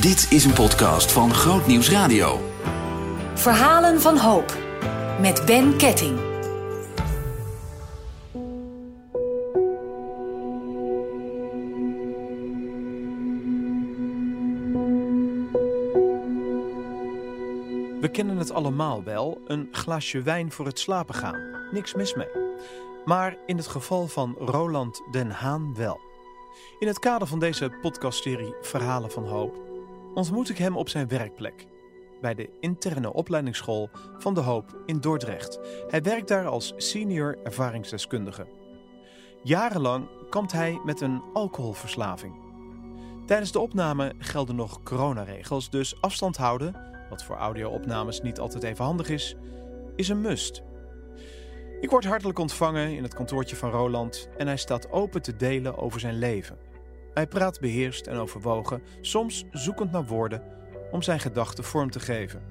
Dit is een podcast van Groot Nieuws Radio. Verhalen van hoop met Ben Ketting. We kennen het allemaal wel, een glaasje wijn voor het slapen gaan. Niks mis mee. Maar in het geval van Roland den Haan wel. In het kader van deze podcastserie Verhalen van Hoop ontmoet ik hem op zijn werkplek. Bij de interne opleidingsschool van De Hoop in Dordrecht. Hij werkt daar als senior ervaringsdeskundige. Jarenlang kampt hij met een alcoholverslaving. Tijdens de opname gelden nog coronaregels, dus afstand houden, wat voor audio-opnames niet altijd even handig is, is een must. Ik word hartelijk ontvangen in het kantoortje van Roland en hij staat open te delen over zijn leven. Hij praat beheerst en overwogen, soms zoekend naar woorden om zijn gedachten vorm te geven.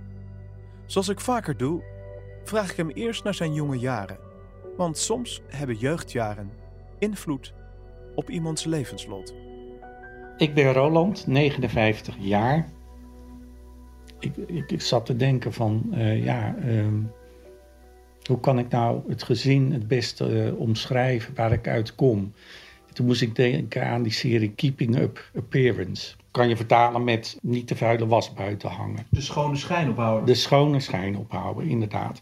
Zoals ik vaker doe, vraag ik hem eerst naar zijn jonge jaren. Want soms hebben jeugdjaren invloed op iemands levenslot. Ik ben Roland, 59 jaar. Ik, ik, ik zat te denken van, uh, ja, uh, hoe kan ik nou het gezin het beste uh, omschrijven waar ik uit kom? Toen moest ik denken aan die serie Keeping Up Appearance. Kan je vertalen met niet te vuile was buiten hangen. De schone schijn ophouden. De schone schijn ophouden, inderdaad.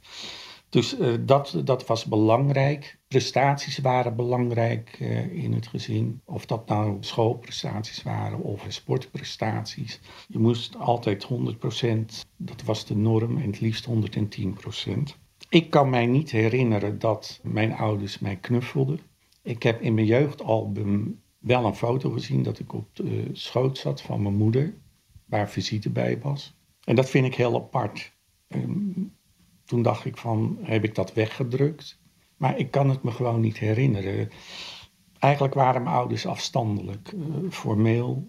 Dus uh, dat, dat was belangrijk. Prestaties waren belangrijk uh, in het gezin. Of dat nou schoolprestaties waren of sportprestaties. Je moest altijd 100%, dat was de norm, en het liefst 110%. Ik kan mij niet herinneren dat mijn ouders mij knuffelden. Ik heb in mijn jeugdalbum wel een foto gezien dat ik op de schoot zat van mijn moeder, waar visite bij was. En dat vind ik heel apart. Um, toen dacht ik van, heb ik dat weggedrukt? Maar ik kan het me gewoon niet herinneren. Eigenlijk waren mijn ouders afstandelijk, uh, formeel.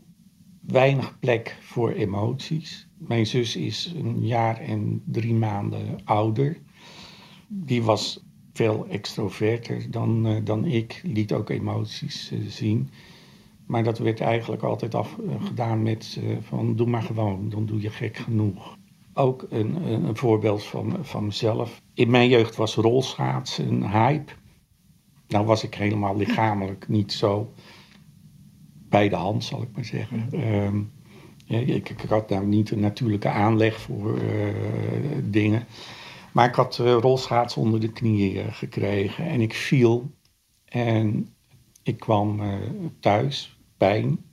Weinig plek voor emoties. Mijn zus is een jaar en drie maanden ouder. Die was veel extroverter dan, uh, dan ik, liet ook emoties uh, zien. Maar dat werd eigenlijk altijd afgedaan uh, met van doe maar gewoon, dan doe je gek genoeg. Ook een, een, een voorbeeld van, van mezelf. In mijn jeugd was rolschaatsen een hype. Nou was ik helemaal lichamelijk niet zo bij de hand, zal ik maar zeggen. Um, ja, ik, ik, had nou niet een natuurlijke aanleg voor dingen. Maar ik had uh, rolschaats onder de knieën gekregen en ik viel. En ik kwam uh, thuis, pijn.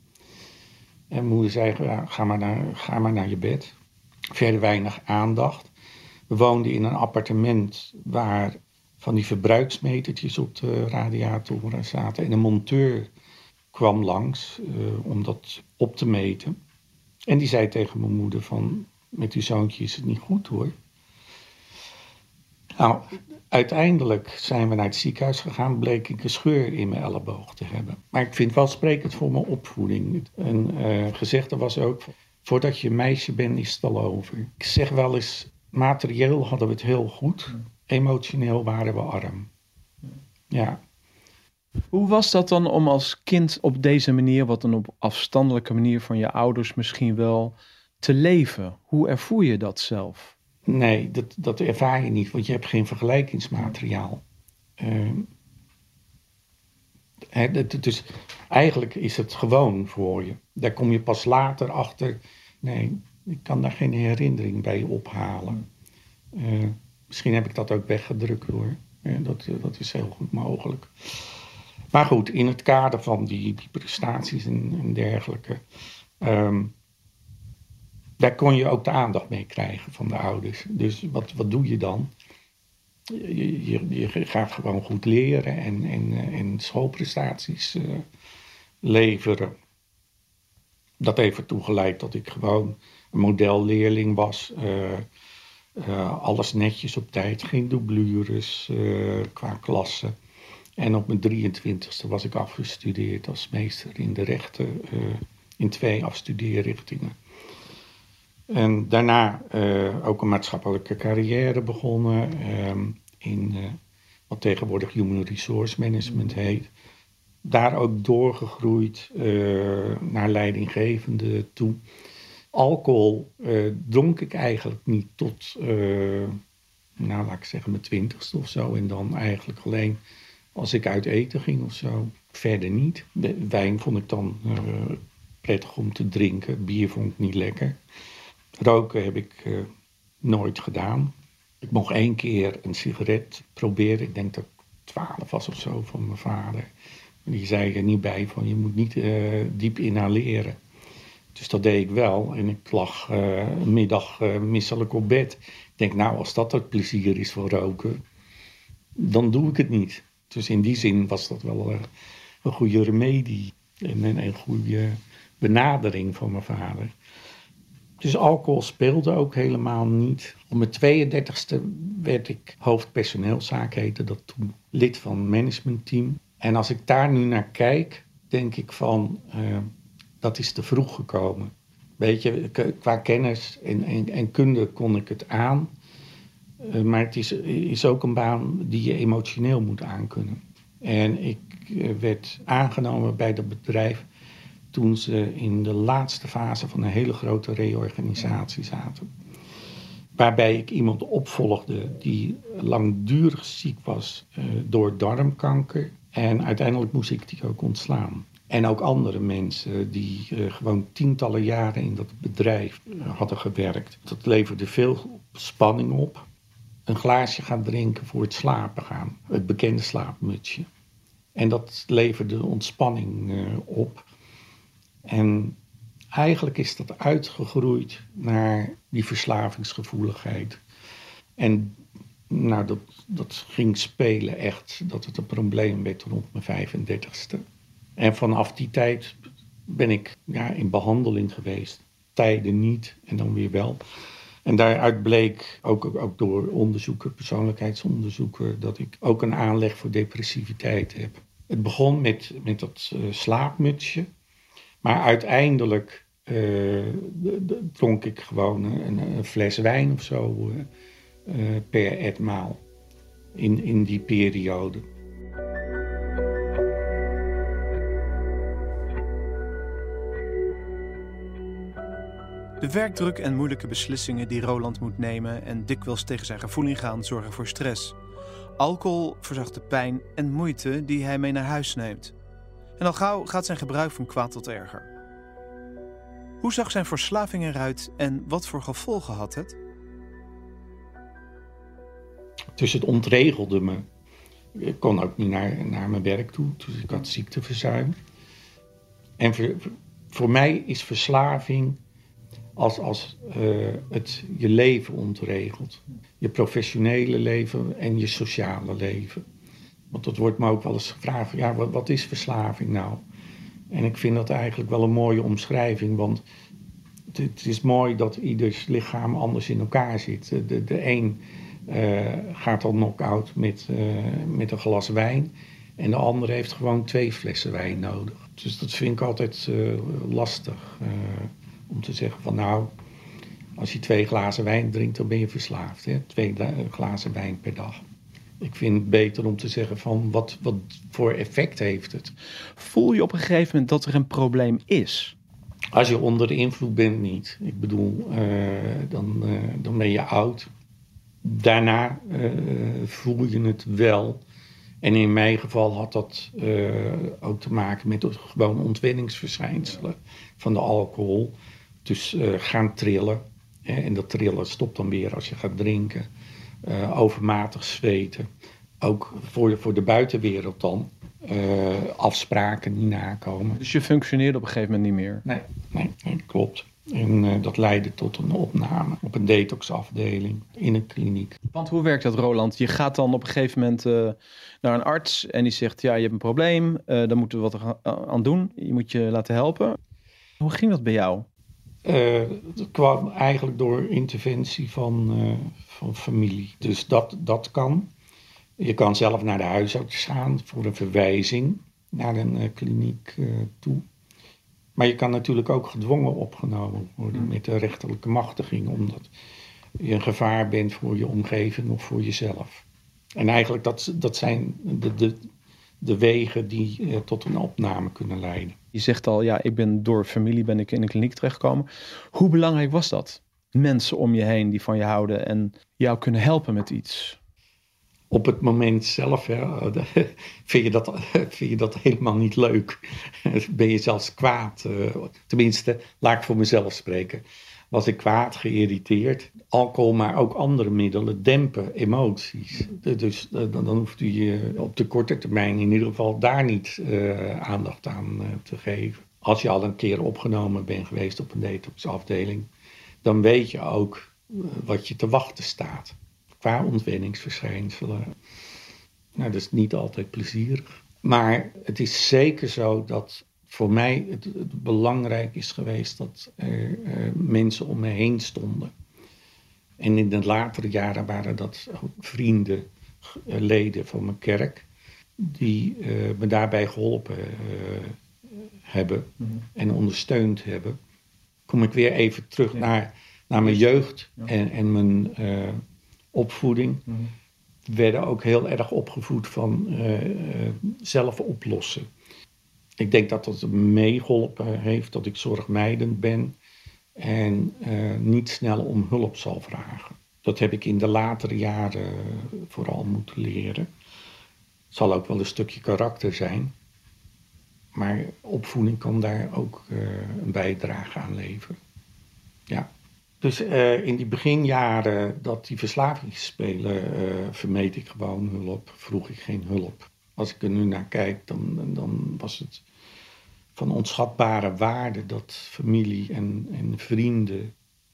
En moeder zei, ga, maar naar, ga maar naar je bed. Verder weinig aandacht. We woonden in een appartement waar van die verbruiksmetertjes op de radiatoren zaten. En een monteur kwam langs om dat op te meten. En die zei tegen mijn moeder van, met uw zoontje is het niet goed hoor. Nou, uiteindelijk zijn we naar het ziekenhuis gegaan, bleek ik een scheur in mijn elleboog te hebben. Maar ik vind wel sprekend voor mijn opvoeding. Een uh, gezegde was ook, voordat je meisje bent is het al over. Ik zeg wel eens, materieel hadden we het heel goed, emotioneel waren we arm. Ja. Hoe was dat dan om als kind op deze manier, wat dan op afstandelijke manier van je ouders misschien wel, te leven? Hoe ervoer je dat zelf? Nee, dat, dat ervaar je niet, want je hebt geen vergelijkingsmateriaal. Uh, dus eigenlijk is het gewoon voor je. Daar kom je pas later achter. Nee, ik kan daar geen herinnering bij ophalen. Uh, misschien heb ik dat ook weggedrukt hoor. Ja, dat, dat is heel goed mogelijk. Maar goed, in het kader van die, prestaties en, en dergelijke. Um, daar kon je ook de aandacht mee krijgen van de ouders. Dus wat, wat doe je dan? Je, je, gaat gewoon goed leren en, en, en schoolprestaties uh, leveren. Dat heeft ertoe geleid dat ik gewoon een modelleerling was. Uh, uh, alles netjes op tijd, geen doublures qua klasse. En op mijn 23ste was ik afgestudeerd als meester in de rechten in twee afstudeerrichtingen. En daarna uh, ook een maatschappelijke carrière begonnen um, in uh, wat tegenwoordig Human Resource Management heet. Daar ook doorgegroeid uh, naar leidinggevende toe. alcohol dronk ik eigenlijk niet tot, nou laat ik zeggen, mijn twintigste of zo. En dan eigenlijk alleen als ik uit eten ging of zo. Verder niet. De wijn vond ik dan prettig om te drinken. Bier vond ik niet lekker. Roken heb ik nooit gedaan. Ik mocht één keer een sigaret proberen. Ik denk dat ik twaalf was of zo van mijn vader. Die zei er niet bij van je moet niet diep inhaleren. Dus dat deed ik wel. En ik lag uh, een middag misselijk op bed. Ik denk, nou, als dat het plezier is voor roken, dan doe ik het niet. Dus in die zin was dat wel een goede remedie. En, en een goede benadering van mijn vader. Dus alcohol speelde ook helemaal niet. Op mijn 32e werd ik hoofdpersoneelszaak, heette dat toen, lid van het managementteam. En als ik daar nu naar kijk, denk ik van dat is te vroeg gekomen. Weet je, qua kennis en, en, kunde kon ik het aan. Uh, maar het is, is ook een baan die je emotioneel moet aankunnen. En ik werd aangenomen bij dat bedrijf toen ze in de laatste fase van een hele grote reorganisatie zaten. Waarbij ik iemand opvolgde die langdurig ziek was uh, door darmkanker. En uiteindelijk moest ik die ook ontslaan. En ook andere mensen die uh, gewoon tientallen jaren in dat bedrijf uh, hadden gewerkt. Dat leverde veel spanning op. Een glaasje gaan drinken voor het slapen gaan. Het bekende slaapmutsje. En dat leverde ontspanning op. En eigenlijk is dat uitgegroeid naar die verslavingsgevoeligheid. En nou, dat, dat ging spelen echt, dat het een probleem werd rond mijn 35ste. En vanaf die tijd ben ik ja, in behandeling geweest. Tijden niet en dan weer wel. En daaruit bleek, ook, ook door onderzoeken, persoonlijkheidsonderzoeken, dat ik ook een aanleg voor depressiviteit heb. Het begon met, met dat uh, slaapmutsje. Maar uiteindelijk uh, dronk ik gewoon een, een, fles wijn of zo uh, per etmaal in, in die periode. De werkdruk en moeilijke beslissingen die Roland moet nemen en dikwijls tegen zijn gevoel ingaan zorgen voor stress. Alcohol verzacht de pijn en moeite die hij mee naar huis neemt. En al gauw gaat zijn gebruik van kwaad tot erger. Hoe zag zijn verslaving eruit en wat voor gevolgen had het? Dus het ontregelde me. Ik kon ook niet naar, naar mijn werk toe, dus ik had ziekteverzuim. En voor, voor mij is verslaving als, als uh, het je leven ontregelt. Je professionele leven en je sociale leven. Want dat wordt me ook wel eens gevraagd, ja, wat, wat is verslaving nou? En ik vind dat eigenlijk wel een mooie omschrijving, want het, is mooi dat ieders lichaam anders in elkaar zit. De, de een uh, gaat al knock-out met, uh, met een glas wijn en de ander heeft gewoon twee flessen wijn nodig. Dus dat vind ik altijd lastig om te zeggen van nou, als je twee glazen wijn drinkt, dan ben je verslaafd. Hè? Twee glazen wijn per dag. Ik vind het beter om te zeggen van wat, wat voor effect heeft het. Voel je op een gegeven moment dat er een probleem is? Als je onder de invloed bent, niet. Ik bedoel, uh, dan, uh, dan ben je oud. Daarna uh, voel je het wel. En in mijn geval had dat ook te maken met gewoon ontwenningsverschijnselen van de alcohol. Dus gaan trillen. Hè, en dat trillen stopt dan weer als je gaat drinken. Uh, overmatig zweten. Ook voor de, voor de buitenwereld dan. Uh, afspraken niet nakomen. Dus je functioneerde op een gegeven moment niet meer? Nee, nee, nee klopt. En dat leidde tot een opname op een detoxafdeling in een kliniek. Want hoe werkt dat, Roland? Je gaat dan op een gegeven moment naar een arts en die zegt: Ja, je hebt een probleem, daar moeten we wat aan doen. Je moet je laten helpen. Hoe ging dat bij jou? Uh, dat kwam eigenlijk door interventie van, uh, van familie. Dus dat, dat kan. Je kan zelf naar de huisarts gaan voor een verwijzing naar een uh, kliniek toe. Maar je kan natuurlijk ook gedwongen opgenomen worden met de rechterlijke machtiging, omdat je een gevaar bent voor je omgeving of voor jezelf. En eigenlijk dat, dat zijn de, de, de wegen die tot een opname kunnen leiden. Je zegt al, ja, ik ben door familie ben ik in een kliniek terechtgekomen. Hoe belangrijk was dat? Mensen om je heen die van je houden en jou kunnen helpen met iets. Op het moment zelf vind, je dat, vind je dat helemaal niet leuk. Ben je zelfs kwaad. Eh, tenminste, laat ik voor mezelf spreken was ik kwaad, geïrriteerd. Alcohol, maar ook andere middelen dempen emoties. Dus dan hoeft u je op de korte termijn in ieder geval daar niet uh, aandacht aan uh, te geven. Als je al een keer opgenomen bent geweest op een detoxafdeling, dan weet je ook wat je te wachten staat. Qua ontwenningsverschijnselen. Nou, dat is niet altijd plezierig. Maar het is zeker zo dat voor mij het, het, belangrijk is geweest dat er mensen om me heen stonden. En in de latere jaren waren dat ook vrienden, uh, leden van mijn kerk, die uh, me daarbij geholpen hebben mm -hmm. en ondersteund hebben. Kom ik weer even terug ja. naar, naar mijn jeugd ja. en, en mijn opvoeding. Mm -hmm. Werden ook heel erg opgevoed van zelf oplossen. Ik denk dat dat meegeholpen heeft dat ik zorgmijdend ben en uh, niet snel om hulp zal vragen. Dat heb ik in de latere jaren vooral moeten leren. Het zal ook wel een stukje karakter zijn. Maar opvoeding kan daar ook uh, een bijdrage aan leveren. Ja. Dus in die beginjaren dat die verslaving spelen, vermeed ik gewoon hulp, vroeg ik geen hulp. Als ik er nu naar kijk, dan, dan was het van onschatbare waarde dat familie en, en vrienden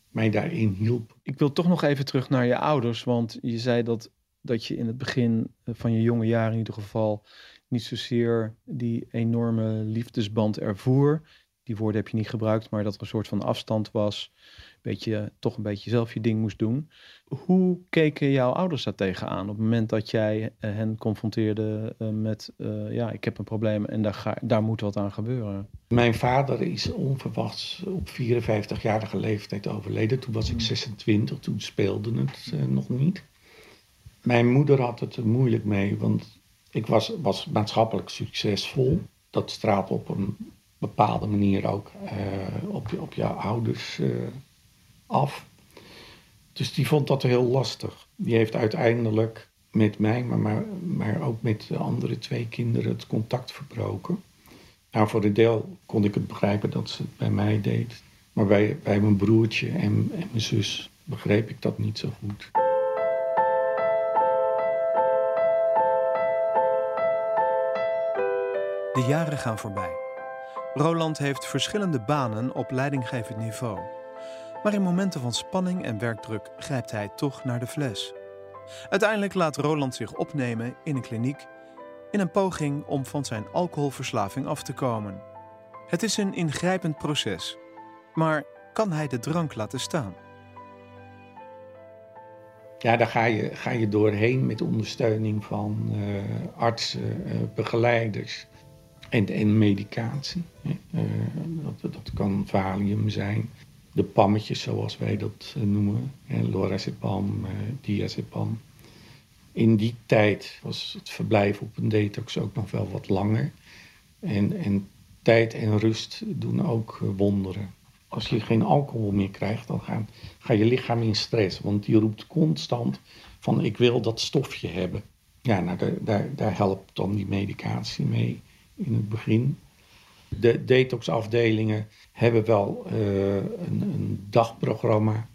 mij daarin hielp. Ik wil toch nog even terug naar je ouders, want je zei dat, dat je in het begin van je jonge jaren in ieder geval niet zozeer die enorme liefdesband ervoer. Die woorden heb je niet gebruikt, maar dat er een soort van afstand was. Beetje, toch een beetje zelf je ding moest doen. Hoe keken jouw ouders daar tegenaan op het moment dat jij eh, hen confronteerde eh, met, uh, ja, ik heb een probleem en daar, ga, daar moet wat aan gebeuren? Mijn vader is onverwachts op 54-jarige leeftijd overleden. Toen was ik 26, hmm. toen speelde het uh, nog niet. Mijn moeder had het er moeilijk mee, want ik was, was maatschappelijk succesvol. Dat straalt op een bepaalde manier ook op, op jouw ouders af. Dus die vond dat heel lastig. Die heeft uiteindelijk met mij, maar, maar, maar ook met de andere twee kinderen het contact verbroken. Nou, voor een deel kon ik het begrijpen dat ze het bij mij deed. Maar bij, bij mijn broertje en, en mijn zus begreep ik dat niet zo goed. De jaren gaan voorbij. Roland heeft verschillende banen op leidinggevend niveau. Maar in momenten van spanning en werkdruk grijpt hij toch naar de fles. Uiteindelijk laat Roland zich opnemen in een kliniek in een poging om van zijn alcoholverslaving af te komen. Het is een ingrijpend proces, maar kan hij de drank laten staan? Ja, daar ga je, ga je doorheen met ondersteuning van uh, artsen, uh, begeleiders en, en medicatie. Uh, dat, dat kan valium zijn, de pammetjes zoals wij dat eh, noemen. lorazepam, eh, diazepam. In die tijd was het verblijf op een detox ook nog wel wat langer. En, en tijd en rust doen ook eh, wonderen. Als je geen alcohol meer krijgt, dan ga je lichaam in stress. Want die roept constant van ik wil dat stofje hebben. Ja, nou, daar helpt dan die medicatie mee in het begin. De detoxafdelingen hebben wel uh, een, een, dagprogramma,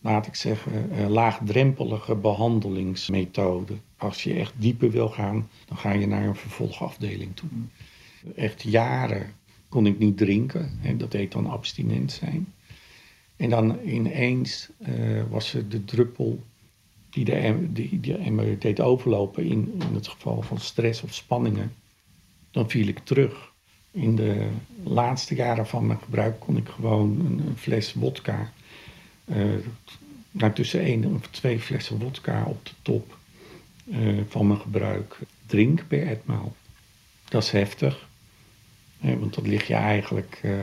laat ik zeggen, uh, laagdrempelige behandelingsmethode. Als je echt dieper wil gaan, dan ga je naar een vervolgafdeling toe. Echt jaren kon ik niet drinken, hè, dat heet dan abstinent zijn. En dan ineens uh, was er de druppel die de, deed overlopen in, in het geval van stress of spanningen. Dan viel ik terug in de laatste jaren van mijn gebruik kon ik gewoon een, fles wodka, uh, tussen één of twee flessen wodka op de top uh, van mijn gebruik drinken per etmaal. Dat is heftig, hè, want dan lig je eigenlijk uh,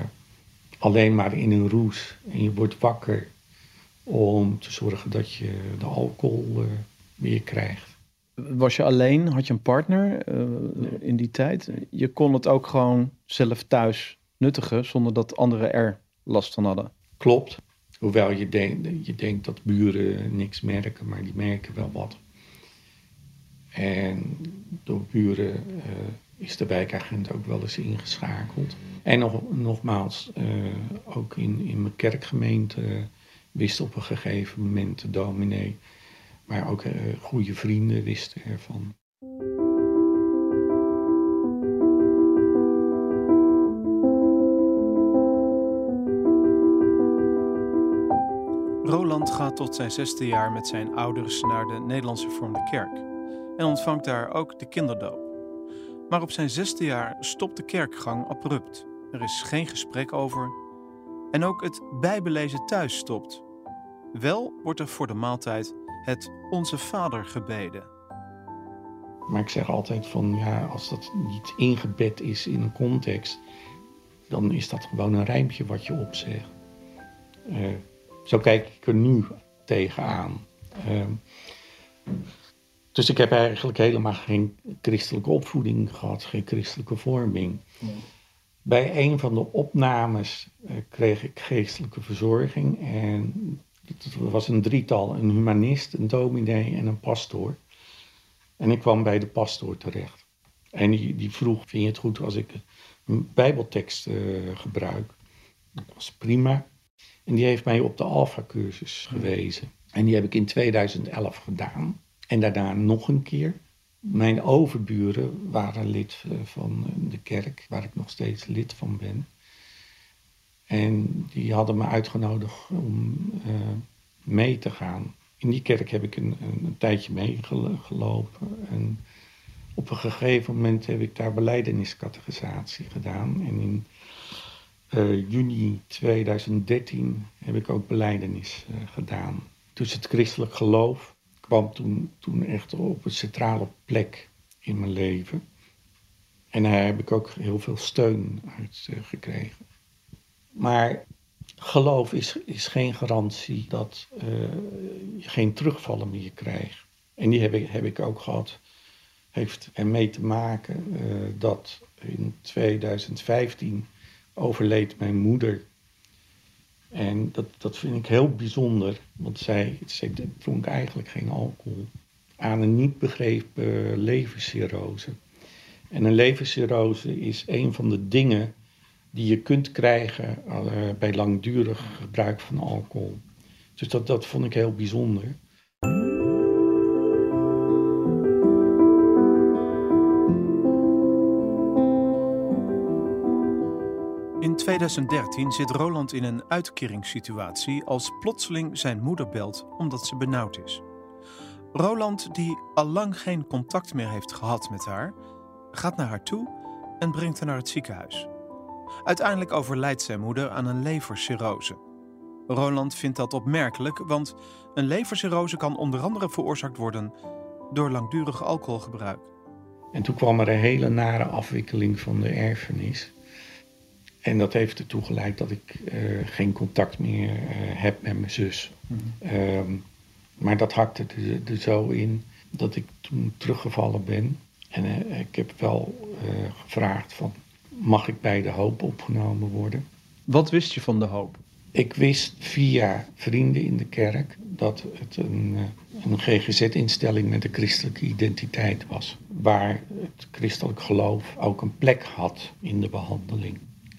alleen maar in een roes en je wordt wakker om te zorgen dat je de alcohol weer krijgt. Was je alleen? Had je een partner eh, in die tijd? Je kon het ook gewoon zelf thuis nuttigen zonder dat anderen er last van hadden. Klopt. Hoewel je, denkt, je denkt dat buren niks merken, maar die merken wel wat. En door buren uh, is de wijkagent ook wel eens ingeschakeld. En nog, nogmaals, uh, ook in, in mijn kerkgemeente wist op een gegeven moment de dominee, maar ook uh, goede vrienden wisten ervan. Roland gaat tot zijn zesde jaar met zijn ouders naar de Nederlandse Vormde Kerk en ontvangt daar ook de kinderdoop. Maar op zijn zesde jaar stopt de kerkgang abrupt. Er is geen gesprek over. En ook het bijbelezen thuis stopt. Wel wordt er voor de maaltijd het Onze Vader gebeden. Maar ik zeg altijd van ja, als dat niet ingebed is in een context, dan is dat gewoon een rijmpje wat je opzegt. Uh, zo kijk ik er nu tegenaan. Uh, dus ik heb eigenlijk helemaal geen christelijke opvoeding gehad, geen christelijke vorming. Bij een van de opnames uh, kreeg ik geestelijke verzorging. En het was een drietal: een humanist, een dominee en een pastoor. En ik kwam bij de pastoor terecht. En die, die vroeg: Vind je het goed als ik een Bijbeltekst uh, gebruik? Dat was prima. En die heeft mij op de Alpha-cursus gewezen. En die heb ik in 2011 gedaan. En daarna nog een keer. Mijn overburen waren lid eh, van de kerk, waar ik nog steeds lid van ben. En die hadden me uitgenodigd om uh, mee te gaan. In die kerk heb ik een, een, tijdje meegelopen. En op een gegeven moment heb ik daar beleideniscategorisatie gedaan. En in uh, juni 2013 heb ik ook beleidenis uh, gedaan. Dus het christelijk geloof kwam toen, toen echt op een centrale plek in mijn leven. En daar heb ik ook heel veel steun uit gekregen. Maar geloof is, is geen garantie dat uh, je geen terugvallen meer krijgt. En die heb ik, heb ik ook gehad. Heeft ermee te maken uh, dat in 2015 overleed mijn moeder en dat, dat vind ik heel bijzonder, want zij, zij dronk eigenlijk geen alcohol. Aan een niet begrepen levenscirrose. En een levenscirrose is een van de dingen die je kunt krijgen uh, bij langdurig gebruik van alcohol. Dus dat, dat vond ik heel bijzonder. In 2013 zit Roland in een uitkeringssituatie als plotseling zijn moeder belt omdat ze benauwd is. Roland, die al lang geen contact meer heeft gehad met haar, gaat naar haar toe en brengt haar naar het ziekenhuis. Uiteindelijk overlijdt zijn moeder aan een levercirrose. Roland vindt dat opmerkelijk, want een levercirrose kan onder andere veroorzaakt worden door langdurig alcoholgebruik. En toen kwam er een hele nare afwikkeling van de erfenis. En dat heeft ertoe geleid dat ik uh, geen contact meer uh, heb met mijn zus. Mm -hmm. um, maar dat hakte er, er, zo in dat ik toen teruggevallen ben. En uh, ik heb wel gevraagd van, mag ik bij de hoop opgenomen worden? Wat wist je van de hoop? Ik wist via vrienden in de kerk dat het een, een GGZ-instelling met een christelijke identiteit was. Waar het christelijk geloof ook een plek had in de behandeling.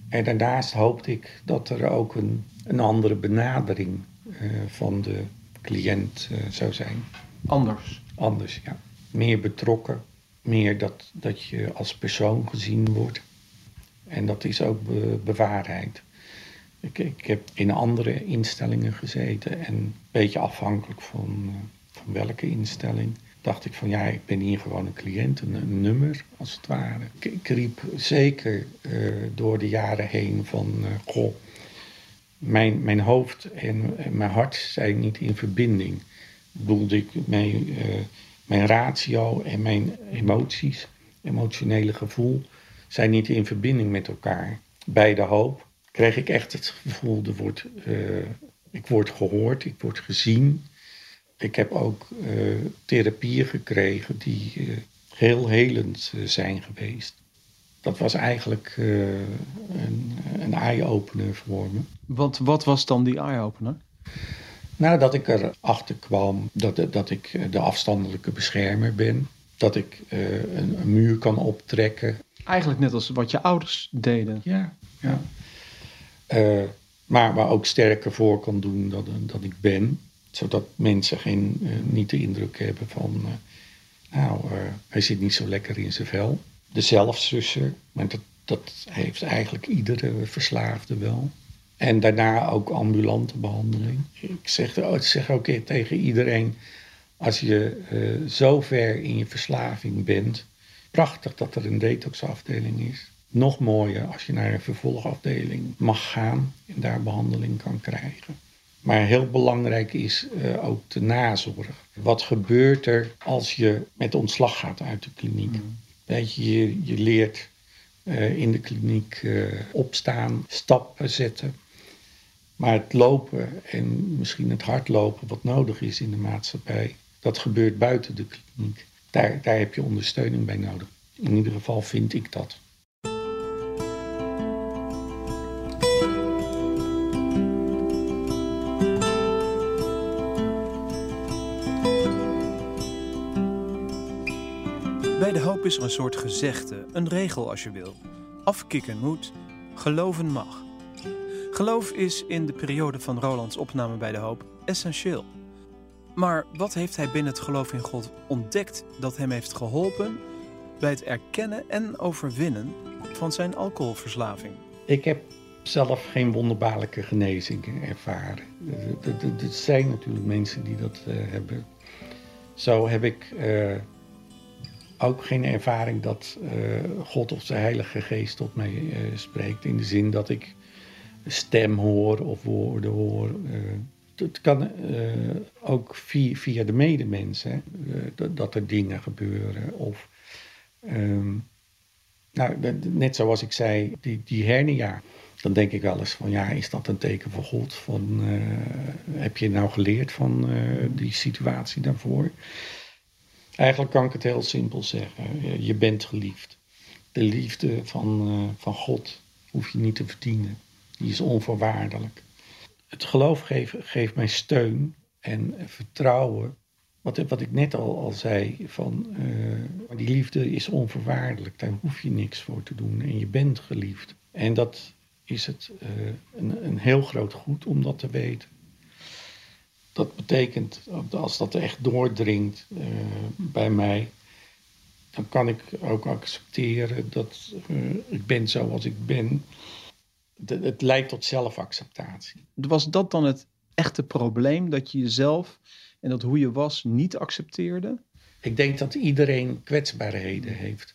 En daarnaast hoopte ik dat er ook een, een andere benadering uh, van de cliënt uh, zou zijn. Anders? Anders, ja. Meer betrokken, meer dat, dat je als persoon gezien wordt. En dat is ook be bewaarheid. Ik, ik heb in andere instellingen gezeten en een beetje afhankelijk van, uh, van welke instelling dacht ik van ja, ik ben hier gewoon een cliënt, een, nummer als het ware. Ik, riep zeker uh, door de jaren heen van uh, goh, mijn, mijn hoofd en, mijn hart zijn niet in verbinding. Bedoelde ik mijn, mijn ratio en mijn emoties, emotionele gevoel zijn niet in verbinding met elkaar. Bij de hoop kreeg ik echt het gevoel, er wordt, ik word gehoord, ik word gezien. ik heb ook therapieën gekregen die heel helend zijn geweest. Dat was eigenlijk een, een eye-opener voor me. Want wat was dan die eye-opener? Nou, dat ik erachter kwam dat, dat ik de afstandelijke beschermer ben. Dat ik een, een muur kan optrekken. Eigenlijk net als wat je ouders deden. Ja, ja. Uh, maar, maar ook sterker voor kan doen dan, dat ik ben. Zodat mensen geen, uh, niet de indruk hebben van, uh, nou, hij zit niet zo lekker in zijn vel. De zelfzussen, maar dat, dat heeft eigenlijk iedere verslaafde wel. En daarna ook ambulante behandeling. Ik zeg, ik zeg ook tegen iedereen, als je zo ver in je verslaving bent, prachtig dat er een detoxafdeling is nog mooier als je naar een vervolgafdeling mag gaan en daar behandeling kan krijgen. Maar heel belangrijk is uh, ook de nazorg. Wat gebeurt er als je met ontslag gaat uit de kliniek? Mm. Weet je, je, je leert uh, in de kliniek uh, opstaan, stappen zetten. Maar het lopen en misschien het hardlopen wat nodig is in de maatschappij, dat gebeurt buiten de kliniek. Daar, daar heb je ondersteuning bij nodig. In ieder geval vind ik dat. Bij de hoop is er een soort gezegde, een regel als je wil. Afkikken moet, geloven mag. Geloof is in de periode van Rolands opname bij de hoop essentieel. Maar wat heeft hij binnen het geloof in God ontdekt dat hem heeft geholpen bij het erkennen en overwinnen van zijn alcoholverslaving? Ik heb zelf geen wonderbaarlijke genezingen ervaren. Er zijn natuurlijk mensen die dat uh, hebben. Zo heb ik uh, ook geen ervaring dat uh, God of zijn Heilige Geest tot mij spreekt. In de zin dat ik stem hoor of woorden hoor. Het kan ook via, via de medemensen, dat, dat, er dingen gebeuren. Of, um, nou, net zoals ik zei, die, die hernia. Dan denk ik wel eens van, ja, is dat een teken van God? Van, heb je nou geleerd van die situatie daarvoor? Eigenlijk kan ik het heel simpel zeggen. Je bent geliefd. De liefde van, van God hoef je niet te verdienen. Die is onvoorwaardelijk. Het geloof geeft, geeft mij steun en vertrouwen. Wat, wat ik net al, al zei, van, uh, die liefde is onvoorwaardelijk. Daar hoef je niks voor te doen en je bent geliefd. En dat is het, uh, een, een heel groot goed om dat te weten. Dat betekent, als dat echt doordringt uh, bij mij, dan kan ik ook accepteren dat ik ben zoals ik ben. Het, het leidt tot zelfacceptatie. Was dat dan het echte probleem, dat je jezelf en dat hoe je was niet accepteerde? Ik denk dat iedereen kwetsbaarheden heeft.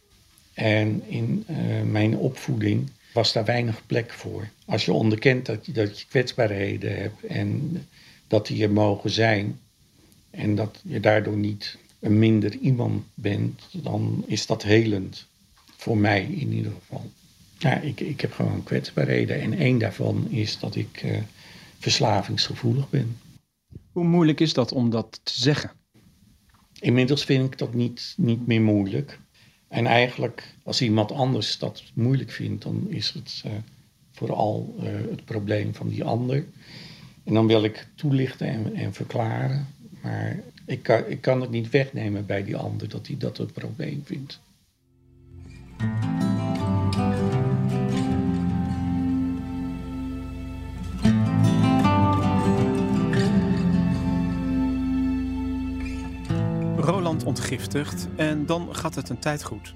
En in uh, mijn opvoeding was daar weinig plek voor. Als je onderkent dat je, dat je kwetsbaarheden hebt en dat die er mogen zijn en dat je daardoor niet een minder iemand bent, dan is dat helend. Voor mij in ieder geval. Ja, ik, ik heb gewoon kwetsbaarheden en één daarvan is dat ik uh, verslavingsgevoelig ben. Hoe moeilijk is dat om dat te zeggen? Inmiddels vind ik dat niet, niet meer moeilijk. En eigenlijk, als iemand anders dat moeilijk vindt, dan is het uh, vooral uh, het probleem van die ander. En dan wil ik toelichten en, en verklaren. Maar ik kan, ik kan het niet wegnemen bij die ander dat hij dat een probleem vindt. Roland ontgiftigt en dan gaat het een tijd goed.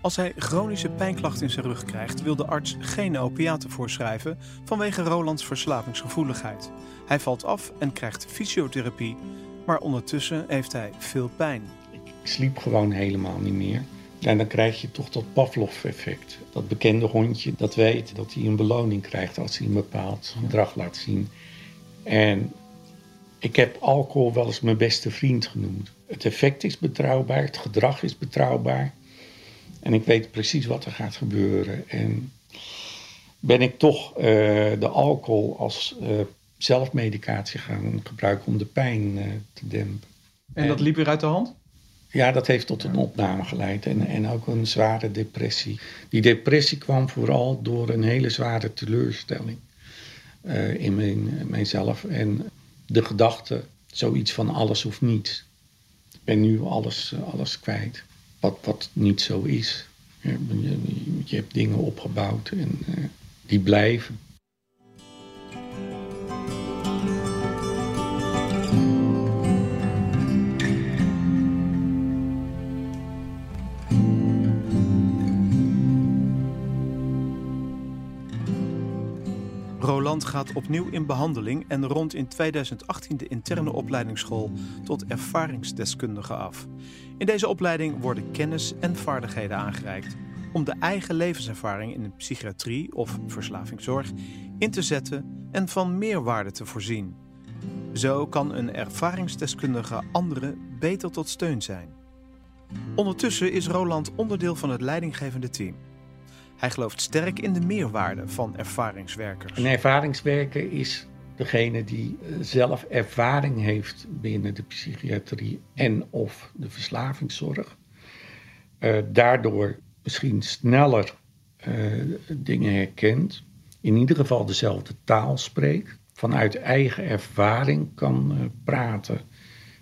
Als hij chronische pijnklachten in zijn rug krijgt, wil de arts geen opiaten voorschrijven vanwege Rolands verslavingsgevoeligheid. Hij valt af en krijgt fysiotherapie, maar ondertussen heeft hij veel pijn. Ik sliep gewoon helemaal niet meer. En dan krijg je toch dat Pavlov-effect. Dat bekende hondje dat weet dat hij een beloning krijgt als hij een bepaald gedrag laat zien. En ik heb alcohol wel eens mijn beste vriend genoemd. Het effect is betrouwbaar, het gedrag is betrouwbaar. En ik weet precies wat er gaat gebeuren. En ben ik toch uh, de alcohol als uh, zelfmedicatie gaan gebruiken om de pijn eh, te dempen. En dat liep weer uit de hand? Ja, dat heeft tot een opname geleid en, en ook een zware depressie. Die depressie kwam vooral door een hele zware teleurstelling in mijn, mijzelf. En de gedachte, zoiets van alles of niets. Ben nu alles, alles kwijt, wat, wat niet zo is. Je, je, je hebt dingen opgebouwd en uh, die blijven. Roland gaat opnieuw in behandeling en rond in 2018 de interne opleidingsschool tot ervaringsdeskundige af. In deze opleiding worden kennis en vaardigheden aangereikt om de eigen levenservaring in de psychiatrie of verslavingszorg in te zetten en van meerwaarde te voorzien. Zo kan een ervaringsdeskundige anderen beter tot steun zijn. Ondertussen is Roland onderdeel van het leidinggevende team. Hij gelooft sterk in de meerwaarde van ervaringswerkers. Een ervaringswerker is degene die eh, zelf ervaring heeft binnen de psychiatrie en of de verslavingszorg. Uh, daardoor misschien sneller uh, dingen herkent. In ieder geval dezelfde taal spreekt. Vanuit eigen ervaring kan praten.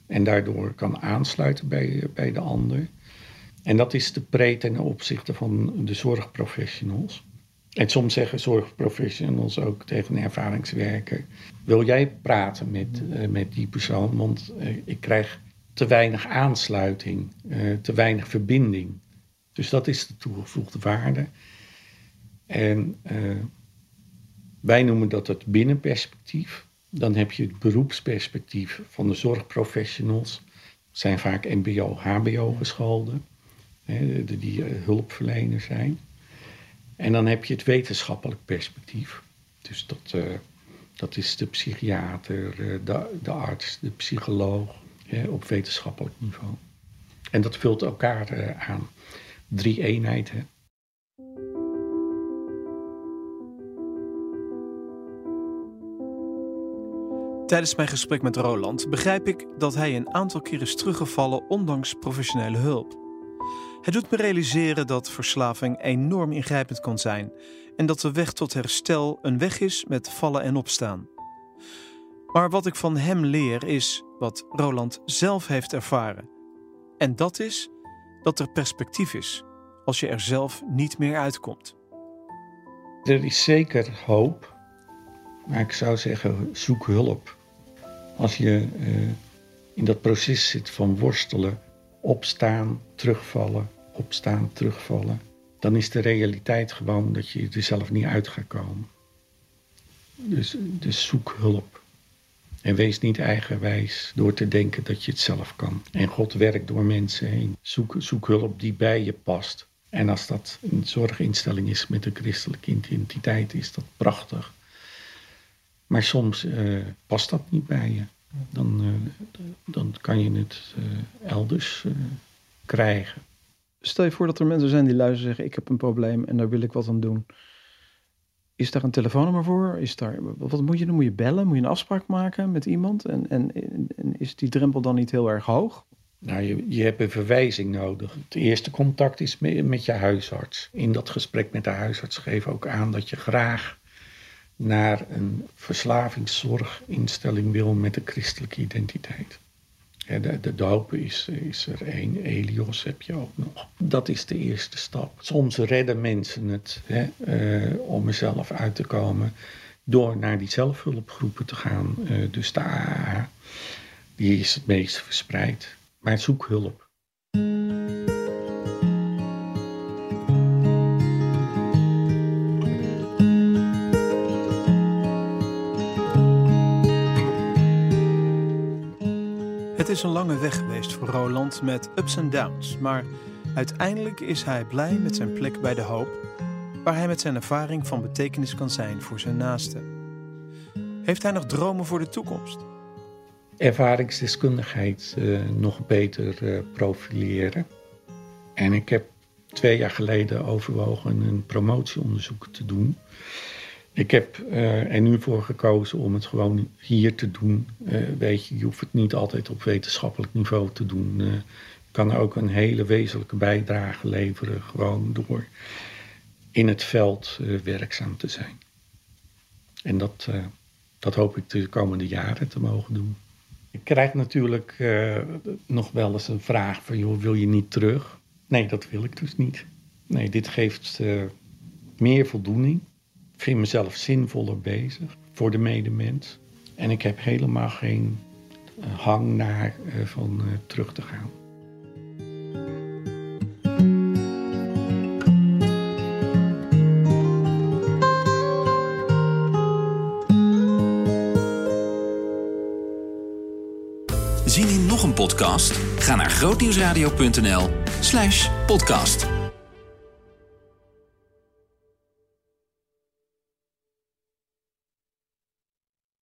En daardoor kan aansluiten bij, bij de ander. En dat is de pre ten opzichte van de zorgprofessionals. En soms zeggen zorgprofessionals ook tegen een ervaringswerker: Wil jij praten met, uh, met die persoon? Want uh, ik krijg te weinig aansluiting, uh, te weinig verbinding. Dus dat is de toegevoegde waarde. En wij noemen dat het binnenperspectief. Dan heb je het beroepsperspectief van de zorgprofessionals. zijn vaak MBO, HBO gescholden die uh, hulpverlener zijn. En dan heb je het wetenschappelijk perspectief. Dus dat, uh, dat is de psychiater, uh, de, de, arts, de psycholoog op wetenschappelijk niveau. En dat vult elkaar aan. Drie eenheden. Tijdens mijn gesprek met Roland begrijp ik dat hij een aantal keer is teruggevallen ondanks professionele hulp. Het doet me realiseren dat verslaving enorm ingrijpend kan zijn en dat de weg tot herstel een weg is met vallen en opstaan. Maar wat ik van hem leer is wat Roland zelf heeft ervaren. En dat is dat er perspectief is als je er zelf niet meer uitkomt. Er is zeker hoop, maar ik zou zeggen zoek hulp. Als je uh, in dat proces zit van worstelen, opstaan, terugvallen, opstaan, terugvallen, dan is de realiteit gewoon dat je er zelf niet uit gaat komen. Dus, dus zoek hulp. En wees niet eigenwijs door te denken dat je het zelf kan. En God werkt door mensen heen. Zoek, zoek hulp die bij je past. En als dat een zorginstelling is met een christelijke identiteit, is dat prachtig. Maar soms uh, past dat niet bij je. Dan, uh, dan kan je het uh, elders krijgen. Stel je voor dat er mensen zijn die luisteren en zeggen: Ik heb een probleem en daar wil ik wat aan doen. Is daar een telefoonnummer voor? Is daar, wat moet je doen? Moet je bellen? Moet je een afspraak maken met iemand? En, en, en is die drempel dan niet heel erg hoog? Nou, je, je hebt een verwijzing nodig. Het eerste contact is met, met je huisarts. In dat gesprek met de huisarts geef ook aan dat je graag naar een verslavingszorginstelling wil met een christelijke identiteit. De, de, hoop is, is er één, Elios heb je ook nog. Dat is de eerste stap. Soms redden mensen het hè, uh, om mezelf uit te komen door naar die zelfhulpgroepen te gaan. Uh, dus de die is het meest verspreid. Maar zoek hulp. Is een lange weg geweest voor Roland met ups en downs, maar uiteindelijk is hij blij met zijn plek bij de hoop, waar hij met zijn ervaring van betekenis kan zijn voor zijn naasten. Heeft hij nog dromen voor de toekomst? Ervaringsdeskundigheid uh, nog beter uh, profileren. En ik heb twee jaar geleden overwogen een promotieonderzoek te doen. Ik heb uh, er nu voor gekozen om het gewoon hier te doen. Uh, weet je, je hoeft het niet altijd op wetenschappelijk niveau te doen. Uh, kan ook een hele wezenlijke bijdrage leveren, gewoon door in het veld werkzaam te zijn. En dat, dat hoop ik de komende jaren te mogen doen. Ik krijg natuurlijk nog wel eens een vraag van, joh, wil je niet terug? Nee, dat wil ik dus niet. Nee, dit geeft meer voldoening. Vind mezelf zinvoller bezig voor de medemens. En ik heb helemaal geen uh, hang naar uh, van uh, terug te gaan. Zien in nog een podcast? Ga naar grootnieuwsradio.nl slash podcast.